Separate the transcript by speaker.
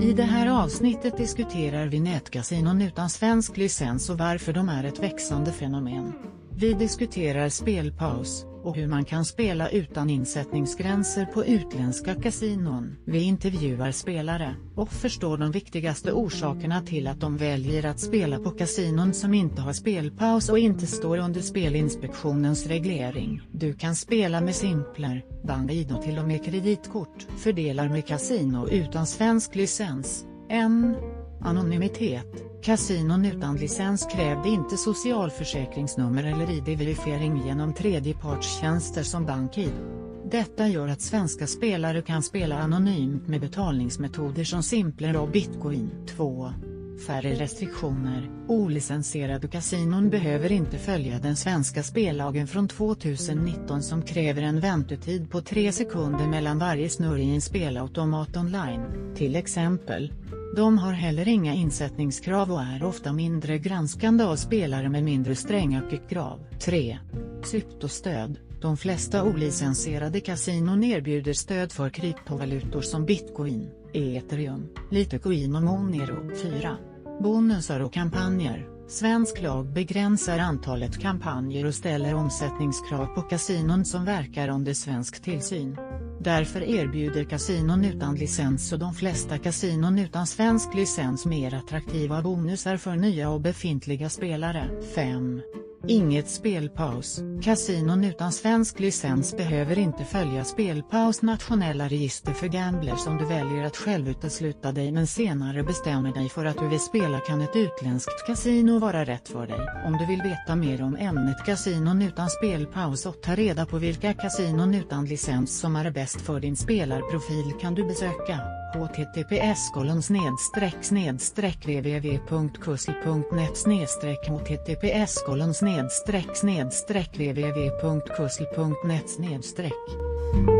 Speaker 1: I det här avsnittet diskuterar vi nätkasinon utan svensk licens och varför de är ett växande fenomen. Vi diskuterar spelpaus, och hur man kan spela utan insättningsgränser på utländska kasinon. Vi intervjuar spelare, och förstår de viktigaste orsakerna till att de väljer att spela på kasinon som inte har spelpaus och inte står under Spelinspektionens reglering. Du kan spela med Simpler, Bandido till och med kreditkort. Fördelar med kasino utan svensk licens. 1. Anonymitet Kasinon utan licens krävde inte socialförsäkringsnummer eller ID-verifiering genom tredjepartstjänster som BankID. Detta gör att svenska spelare kan spela anonymt med betalningsmetoder som Simpler och Bitcoin. 2. Färre restriktioner. Olicensierade kasinon behöver inte följa den svenska spellagen från 2019 som kräver en väntetid på 3 sekunder mellan varje snurr i en spelautomat online, till exempel. De har heller inga insättningskrav och är ofta mindre granskande av spelare med mindre stränga krav. 3. Syptostöd De flesta olicensierade kasinon erbjuder stöd för kryptovalutor som bitcoin, ethereum, litecoin och monero. 4. Bonusar och kampanjer Svensk lag begränsar antalet kampanjer och ställer omsättningskrav på kasinon som verkar under svensk tillsyn. Därför erbjuder kasinon utan licens och de flesta kasinon utan svensk licens mer attraktiva bonusar för nya och befintliga spelare. 5. Inget spelpaus. Kasinon utan svensk licens behöver inte följa spelpaus nationella register för gamblers om du väljer att själv utesluta dig men senare bestämmer dig för att du vill spela kan ett utländskt kasino vara rätt för dig. Om du vill veta mer om ämnet kasinon utan spelpaus och ta reda på vilka kasinon utan licens som är bäst för din spelarprofil kan du besöka https snedstreck snedstreck www.kussel.net snedstreck https snedstreck snedstreck www.kussel.net snedstreck